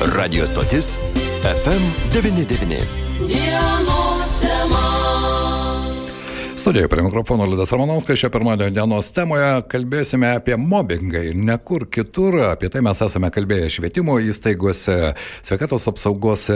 Radio stotis FM99. Dienos tema. Studijoje prie mikrofono Liudas Ramanauskas, šią pirmadienio dienos temoje kalbėsime apie mobbingą ir ne kur kitur. Apie tai mes esame kalbėję švietimo įstaigose, sveikatos apsaugos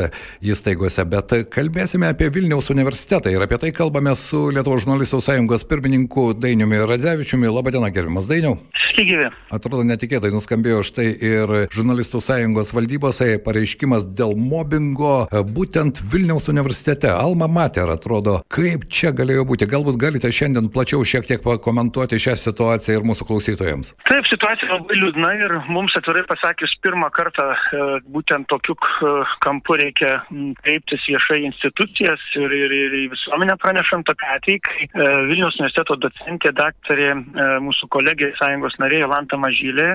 įstaigose, bet kalbėsime apie Vilniaus universitetą ir apie tai kalbame su Lietuvos žurnalistų sąjungos pirmininku Dainiumi Radzevičiumi. Labadiena, gerbiamas Dainiau. Sveiki. Atrodo, netikėtai nuskambėjo štai ir žurnalistų sąjungos valdybos pareiškimas dėl mobbingo būtent Vilniaus universitete. Alma Mater atrodo, kaip čia galėjo būti. Galbūt galite šiandien plačiau šiek tiek pakomentuoti šią situaciją ir mūsų klausytojams. Taip, situacija labai liūdna ir mums atvirai pasakius pirmą kartą e, būtent tokiu k- kampu reikia kreiptis viešai institucijas ir, ir, ir visuomenę pranešant apie atvejį, kai e, Vilniaus universiteto docentė, daktarė, e, mūsų kolegė sąjungos narė Jolanta Mažylė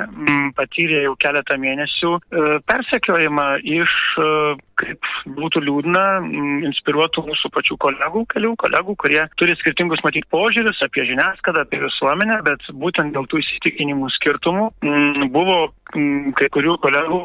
patyrė jau keletą mėnesių e, persekiojimą iš, e, kaip būtų liūdna, inspiruotų mūsų pačių kolegų, kelių kolegų, kurie turi skirtingus matyti požiūrius apie žiniasklaidą, apie visuomenę, bet būtent dėl tų įsitikinimų skirtumų m, buvo m, kai kurių kolegų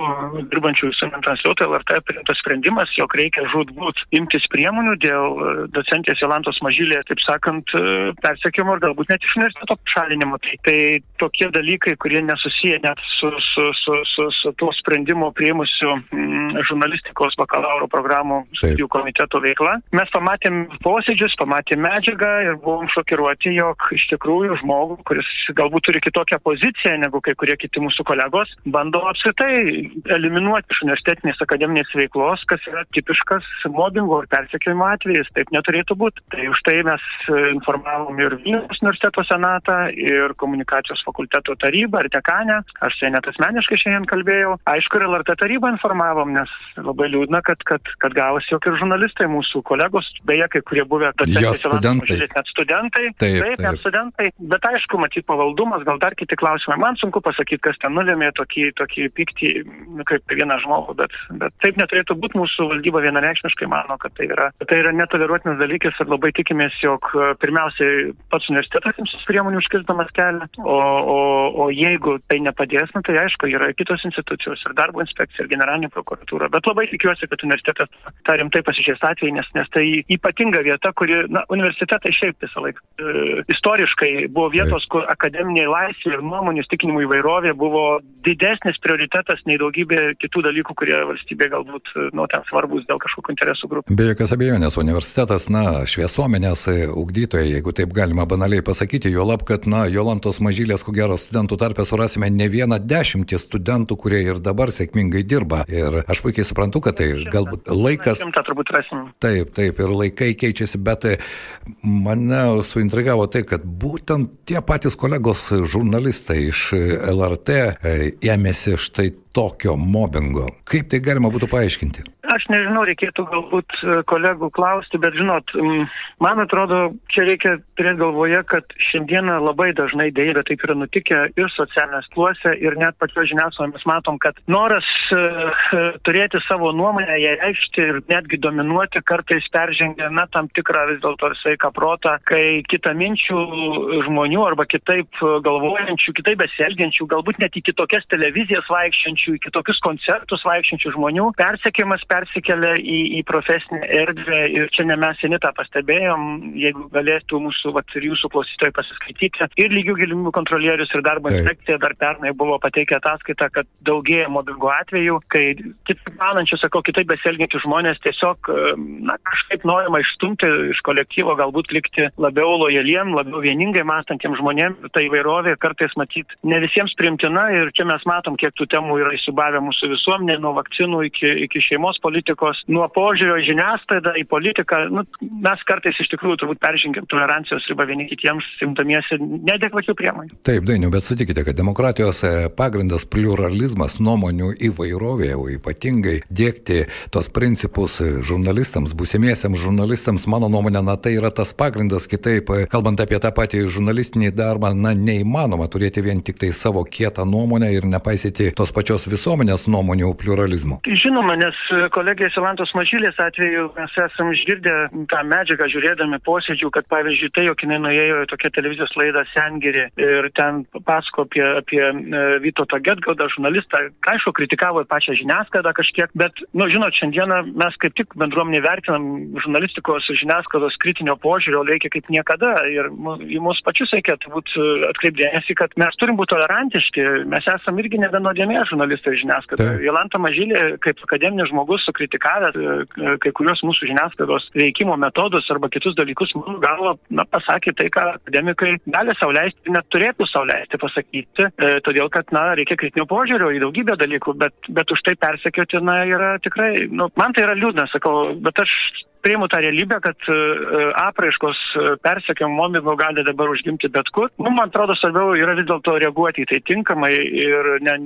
dirbančių visuomenį transliuotojų LRT priimtas sprendimas, jog reikia žudbūt imtis priemonių dėl e, docentės Jolantos Mažylė, taip sakant, e, persekiojimo ir galbūt net iš universiteto šalinimo. Tai, tai tokie dalykai, kurie nesusiję net su, su, su, su, su tuo sprendimu prieimusiu mm, žurnalistikos bakalauro programų studijų komiteto veikla. Mes pamatėm posėdžius, pamatėm medžiagą ir buvom šokiruoti, jog iš tikrųjų žmogų, kuris galbūt turi kitokią poziciją negu kai kurie kiti mūsų kolegos, bando apskritai eliminuoti iš universitetinės akademinės veiklos, kas yra tipiškas mobbingo ir persekiojimo atvejis. Taip neturėtų būti. Tai už tai mes e, informavom ir Vilnius universiteto senatą, ir komunikacijos fakulteto tarybą, ir dekanę. Aš čia net asmeniškai šiandien kalbėjau. Aišku, ir LRT tarybą informavom, nes labai liūdna, kad, kad, kad gavosi, jog ir žurnalistai mūsų kolegos, beje, kai kurie buvę Jo studentai. net studentai, Taip, taip, taip. net studentai, bet aišku, matyt, pavaldumas, gal dar kiti klausimai. Man sunku pasakyti, kas ten nulėmė tokį, tokį pyktį, nu, kaip vieną žmogų, bet, bet taip neturėtų būti. Mūsų valdyba vienareikšmiškai mano, kad tai yra, tai yra netoleruotinas dalykas ir labai tikimės, jog e, pirmiausiai pats universitetas imsis priemonių užkirstamas kelią, o, o, o jeigu tai nepadės, nu, tai aišku, yra kitos institucijos ir darbo inspekcija, ir generalinė prokuratūra. Bet labai tikiuosi, kad universitetas tą rimtai pasižiūrės atvejį, nes, nes tai ypatinga vieta, kuri, na, universitetai šiaip visą laiką e, istoriškai buvo vietos, kur akademinė laisvė ir nuomonių stikinimų įvairovė buvo didesnis prioritetas nei daugybė kitų dalykų, kurie valstybė galbūt, e, nu, ten svarbus dėl kažkokių interesų grupių. Be jokios abejonės, universitetas, na, šviesuomenės e, ugdytojai, jeigu taip galima banaliai pasakyti, jo lab, kad, na, Jolantos mažylės, ko gero, studentų tarpę surasime ne vieną dešimtį studentų, kurie ir dabar sėkmingai dirba. Ir aš puikiai suprantu, kad tai galbūt laikas. Šimtą turbūt rasim. Taip, taip, ir laikai keičiasi, bet e, mane suintrigavo tai, kad būtent tie patys kolegos žurnalistai iš LRT ėmėsi štai tokio mobbingo. Kaip tai galima būtų paaiškinti? Aš nežinau, reikėtų galbūt e, kolegų klausti, bet žinot, man atrodo, čia reikia turėti galvoje, kad šiandieną labai dažnai dėja, bet taip yra nutikę ir socialinės kluose, ir net pačio žiniasklaidoje mes matom, kad noras e, e, turėti savo nuomonę, ją reikšti ir netgi dominuoti kartais peržengia, na, tam tikrą vis dėlto sveiką protą, kai kitaminčių žmonių arba kitaip galvojančių, kitaip besielgiančių, galbūt net į kitokias televizijas vaikščiančių, į kitokius koncertus vaikščiančių žmonių, persekiamas persikelia į, į profesinę erdvę ir čia ne mes seni tą pastebėjom, jeigu galėtų mūsų vat, ir jūsų klausytojai pasiskaityti. Ir lygių galimybių kontrolierius ir darbo inspekcija dar pernai buvo pateikę ataskaitą, kad daugėja mobbingo atvejų, kai kitaip manančių, sakau, kitaip besielgiantys žmonės tiesiog, na, kažkaip norima išstumti iš kolektyvo, galbūt likti labiau lojaliem, labiau vieningai mąstantiems žmonėms. Ta įvairovė kartais matyt ne visiems primtina ir čia mes matom, kiek tų temų yra įsubavę mūsų visuomenė, nuo vakcinų iki, iki šeimos politikos, nuo požiūrio į žiniasklaidą, į politiką. Nu, mes kartais iš tikrųjų turbūt peržengėm tolerancijos ribą vieni kitiems, simtamiesi neadekvačių priemonių. Taip, dainiu, bet sutikite, kad demokratijos e, pagrindas pluralizmas, nuomonių įvairovė, o ypatingai dėkti tos principus e, žurnalistams, būsimiesiams žurnalistams, mano nuomonė, na tai yra tas pagrindas, kitaip, e, kalbant apie tą patį žurnalistinį darbą, na neįmanoma turėti vien tik tai savo kietą nuomonę ir nepaisyti tos pačios visuomenės nuomonių pluralizmo. Žinoma, nes kolegės Jolantos Mažylės atveju mes esam išgirdę tą medžiagą žiūrėdami posėdžių, kad pavyzdžiui tai, jog jinai nuėjo į tokią televizijos laidą Sengirį ir ten pasako apie, apie e, Vytotą Getgaudą, žurnalistą, aišku, kritikavo į pačią žiniasklaidą kažkiek, bet, nu, žinot, šiandieną mes kaip tik bendruomenė vertinam žurnalistikos ir žiniasklaidos kritinio požiūrio reikia kaip niekada ir į mus pačius reikia turbūt atkreipdėmėsi, kad mes turim būti tolerantiški, mes esame irgi nevienodėmė žurnalistai ir žiniasklaida. Jolanta Mažylė, kaip akademinis žmogus, sukritikavęs e, kai kurios mūsų žiniasklaidos veikimo metodus arba kitus dalykus, mano galva, na, pasakė tai, ką akademikai gali sauliaisti, net turėtų sauliaisti pasakyti, e, todėl kad, na, reikia kritinio požiūrio į daugybę dalykų, bet, bet už tai persekioti, na, yra tikrai, nu, man tai yra liūdna, sakau, bet aš priimu tą realybę, kad e, apraiškos e, persekiam mobbingo gali dabar užgimti bet kur. Mums, man atrodo, svarbiau yra vis dėlto reaguoti į tai tinkamai ir ne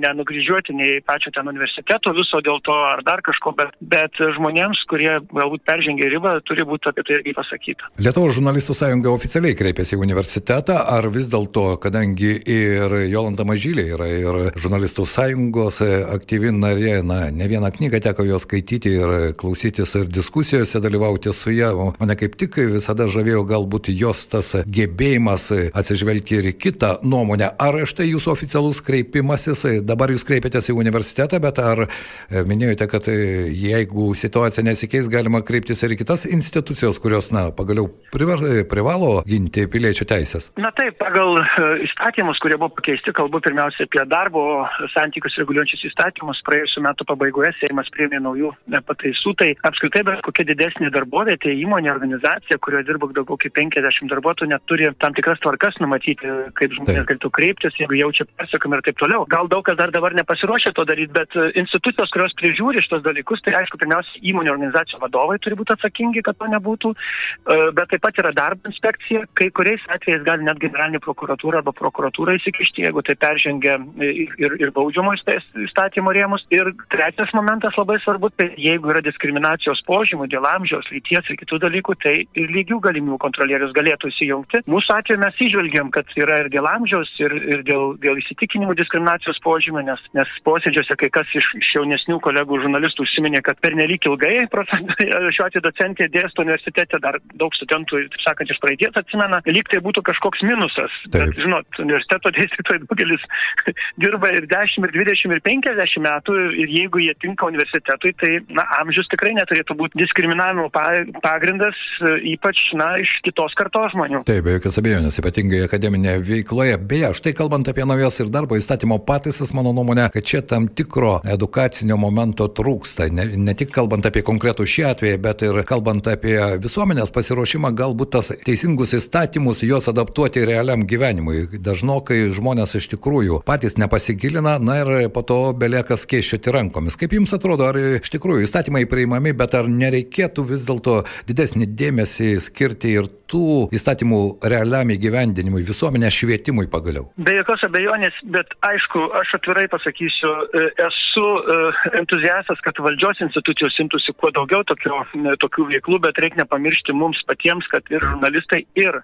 nei pačio ten universiteto viso dėl to ar dar kažko, bet, bet žmonėms, kurie galbūt peržengė ribą, turi būti apie tai irgi pasakyta. Lietuvos žurnalistų sąjunga oficialiai kreipėsi į universitetą, ar vis dėlto, kadangi ir Jolanta Mažylė yra ir žurnalistų sąjungos aktyvi narė, na, ne vieną knygą teko jo skaityti ir klausytis ir diskusijose dalyvauti dalyvauti su ja. O mane kaip tik visada žavėjo galbūt jos tas gebėjimas atsižvelgti ir į kitą nuomonę. Ar štai jūsų oficialus kreipimasis, dabar jūs kreipiatės į universitetą, bet ar e, minėjote, kad e, jeigu situacija nesikeis, galima kreiptis ir į kitas institucijos, kurios, na, pagaliau privalo ginti piliečių teisės? Na taip, pagal e, įstatymus, kurie buvo pakeisti, kalbu pirmiausia apie darbo santykius reguliuojančius įstatymus, praėjusiu metu pabaigoje Seimas priėmė naujų pataisų, tai apskritai bet kokia didesnė darbovietė, įmonė, organizacija, kurioje dirba daugiau kaip 50 darbuotojų, neturi tam tikras tvarkas numatyti, kaip žmonės taip. galėtų kreiptis, jeigu jaučia persekiojimą ir taip toliau. Gal daug kas dar dabar nepasiruošė to daryti, bet e, institucijos, kurios prižiūri šitos dalykus, tai aišku, pirmiausia, įmonių organizacijų vadovai turi būti atsakingi, kad to nebūtų, e, bet taip pat yra darbo inspekcija, kai kuriais atvejais gali net generalinė prokuratūra arba prokuratūra įsikišti, jeigu tai peržengia ir, ir, ir baudžiamo įstatymo rėmus. Ir trečias momentas labai svarbus, tai jeigu yra diskriminacijos požymų dėl amžiaus, amžiaus, lyties ir kitų dalykų, tai ir lygių galimybių kontrolierius galėtų įsijungti. Mūsų atveju mes išvelgiam, kad yra ir dėl amžiaus, ir, ir dėl, dėl įsitikinimų diskriminacijos požymė, nes, nes posėdžiuose kai kas iš, iš jaunesnių kolegų žurnalistų užsiminė, kad per nelik ilgai, šiuo atveju docentė dėsto universitete, dar daug studentų, taip sakant, iš praeities atsimena, lyg tai būtų kažkoks minusas. Taip. Bet, žinot, universiteto dėstytojai daugelis dirba ir 10, ir 20, ir 50 metų ir jeigu jie tinka universitetui, tai na, amžius tikrai neturėtų būti diskriminavimo pagrindas, e, ypač, na, iš kitos kartos žmonių. Taip, be jokios abejonės, ypatingai akademinėje veikloje. Beje, štai kalbant apie naujas ir darbo įstatymo pataisas, mano nuomonė, kad čia tam tikro edukacinio momento trūksta. Ne, ne tik kalbant apie konkretų šį atvejį, bet ir kalbant apie visuomenės pasiruošimą, galbūt tas teisingus įstatymus, juos adaptuoti realiam gyvenimui. Dažnokai žmonės iš tikrųjų patys nepasigilina, na ir po to belieka skėščioti rankomis. Kaip jums atrodo, ar iš tikrųjų įstatymai priimami, bet ar nereikėtų vis vis dėlto didesnį dėmesį skirti ir tų įstatymų realiam įgyvendinimui, visuomenės švietimui pagaliau? Be jokios abejonės, bet aišku, aš atvirai pasakysiu, e, esu e, entuziastas, kad valdžios institucijos imtųsi kuo daugiau tokių, tokių veiklų, bet reikia nepamiršti mums patiems, kad ir žurnalistai, ir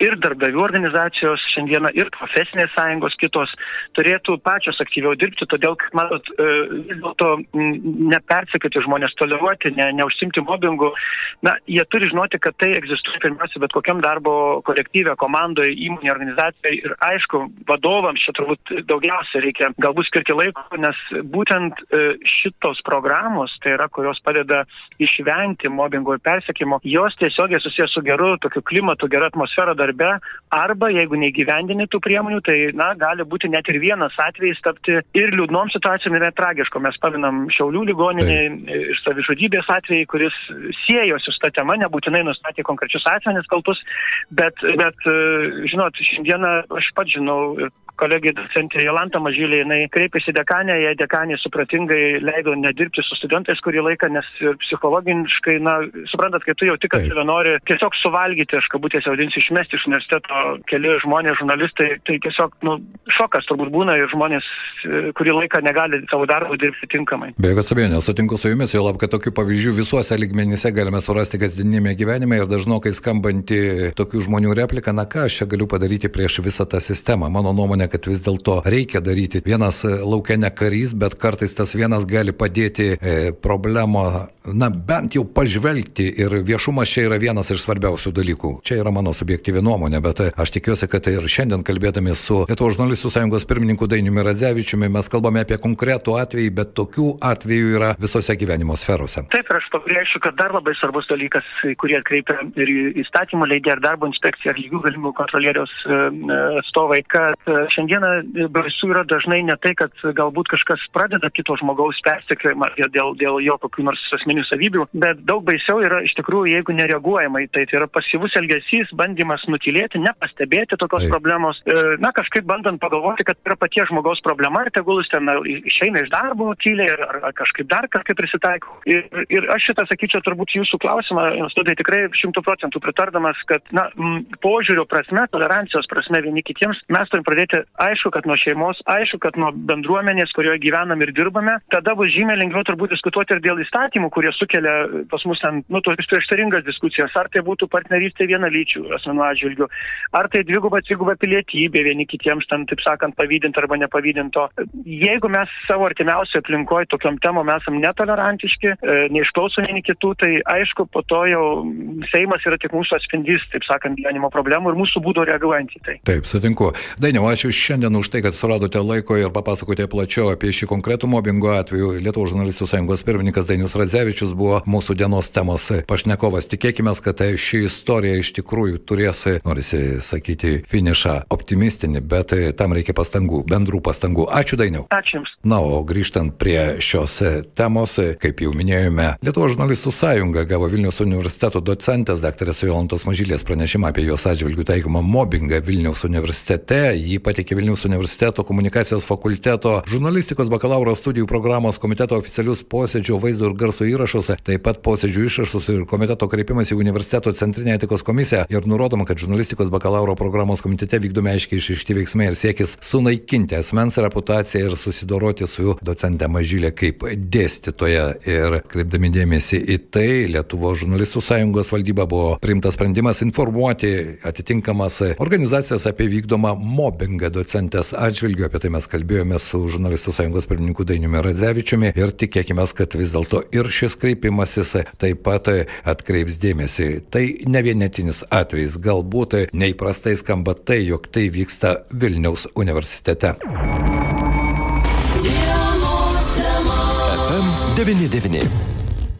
ir darbdavių organizacijos šiandieną, ir profesinės sąjungos kitos turėtų pačios aktyviau dirbti, todėl, kad, matot, e, vis dėlto nepersikėti žmonės, toleruoti, ne, neužsimti mobbingu, na, jie turi žinoti, kad tai egzistuoja pirmiausia bet kokiam darbo kolektyvė, komandoje, įmonė, organizacija ir aišku, vadovams čia turbūt daugiausia reikia galbūt skirti laiko, nes būtent e, šitos programos, tai yra, kurios padeda išvengti mobbingo ir persekimo, jos tiesiogiai susijęs su geru tokiu klimatu, gera atmosfera dar борьба arba jeigu neįgyvendini tų priemonių, tai, na, gali būti net ir vienas atvejis tapti ir liūdnom situacijom, ir tragiško. Mes paminam Šiaulių ligoninį ir savižudybės atvejį, kuris siejosi su ta tema, nebūtinai nustatė konkrečius asmenis kaltus, bet, bet žinot, šiandieną aš pat žinau ir kolegė docentė Jolanta Mažylė, jinai kreipėsi dekanę, jai dekanė supratingai leido nedirbti su studentais kurį laiką, nes psichologiškai, na, suprantat, kai tu jau tik save nori tiesiog suvalgyti, aš kabutėse vadinsiu, išmesti iš universiteto keli žmonės, žurnalistai, tai tiesiog, nu, šokas turbūt būna ir žmonės kurį laiką negali savo darbą dirbti tinkamai. Be jokios abejonės, sutinku su jumis, jau lab, kad tokių pavyzdžių visuose ligmenyse galime surasti kasdienime gyvenime ir dažnokai skambanti tokių žmonių replika, na ką aš čia galiu padaryti prieš visą tą sistemą. Mano nuomonė, kad vis dėlto reikia daryti. Vienas e, laukia ne karys, bet kartais tas vienas gali padėti e, problemą, na bent jau pažvelgti ir viešumas čia yra vienas iš svarbiausių dalykų. Čia yra mano subjektyvi nuomonė, bet e, aš tikiuosi, kad ir šiandien kalbėdami su Lietuvos žurnalistų sąjungos pirmininku Dainiumi Radzevičiumi mes kalbame apie konkretų atvejį, bet tokių atvejų yra visose gyvenimo sferose. Taip, ir aš pabrėšiu, kad dar labai svarbus dalykas, kurį atkreipia ir įstatymų leidė, ir darbo inspekcija, ir lygių galimų kontrolieriaus e, e, atstovai, kad e, šiandieną baisu yra dažnai ne tai, kad galbūt kažkas pradeda kito žmogaus persekiojimą dėl, dėl jo kokių nors asmeninių savybių, bet daug baisiau yra iš tikrųjų, jeigu nereaguojama į tai, tai yra pasyvus elgesys, bandymas nutilėti, nepastebėti tokios Taip. problemos, na kažkaip bandant pagalvoti, kad yra paties žmogaus problema ir tegul jis ten išeina iš darbo tyliai ar, ar kažkaip dar kažkaip prisitaiko. Ir, ir aš šitą sakyčiau turbūt jūsų klausimą, studijai tikrai šimtų procentų pritardamas, kad na, požiūrio prasme, tolerancijos prasme vieni kitiems mes turim pradėti aišku, kad nuo šeimos, aišku, kad nuo bendruomenės, kurioje gyvenam ir dirbame, tada bus žymiai lengviau turbūt diskutuoti ir dėl įstatymų, kurie sukelia pas mus ten, nu, tokias prieštaringas diskusijas, ar tai būtų partnerystė vienalyčių asmenų atžvilgių, ar tai dviguba, dviguba pilietybė vieni kitiems ten, taip sakant, pavydint arba nepavydinto. Jeigu mes savo artimiausioje aplinkoje tokiam temom esam netolerantiški, e, neišklausom vieni kitų, tai aišku, po to jau Seimas yra tik mūsų atspindys, taip sakant, gyvenimo problemų ir mūsų būdo reaguojant į tai. Taip, sutinku. Dainiau, ačiū šiandien už tai, kad suradote laiko ir papasakote plačiau apie šį konkretų mobbingo atveju. Lietuvos žurnalistų sąjungos pirmininkas Dainius Radzevičius buvo mūsų dienos temos pašnekovas. Tikėkime, kad ši istorija iš tikrųjų turės, norisi sakyti, finišą optimistinį, bet tam reikia pastangų, bendrų pastangų. Ačiū Dainiau. Ačiū Jums. Na, o grįžtant prie šios temos, kaip jau minėjome, Lietuvos žurnalistų sąjunga gavo Vilnius universiteto docentės dr. Jolantos Mažylės pranešimą apie jos atžvilgių taikomą mobbingą Vilniaus universitete. Jį pateikė Vilnius universiteto komunikacijos fakulteto žurnalistikos bakalauro studijų programos komiteto oficialius posėdžio vaizdo ir garso įrašus, taip pat posėdžių išrašus ir komiteto kreipimas į universiteto centrinę etikos komisiją ir nurodoma, kad žurnalistikos bakalauro programos komitete vykdomi aiškiai išrišti veiksmai ir siekis sunaikinti asmens reputaciją ir susidoroti su docente Mažylė kaip dėstytoja. Ir kreipdami dėmesį į tai, Lietuvo žurnalistų sąjungos valdyba buvo priimtas sprendimas informuoti atitinkamas organizacijas apie vykdomą mobbingą docentės atžvilgiu. Apie tai mes kalbėjome su žurnalistų sąjungos pirmininku Dainiumi Radzevičiumi ir tikėkime, kad vis dėlto ir šis kreipimasis taip pat atkreips dėmesį. Tai ne vienetinis atvejis, galbūt neįprastai skamba tai, jog tai vyksta Vilniaus universitete. FM 99.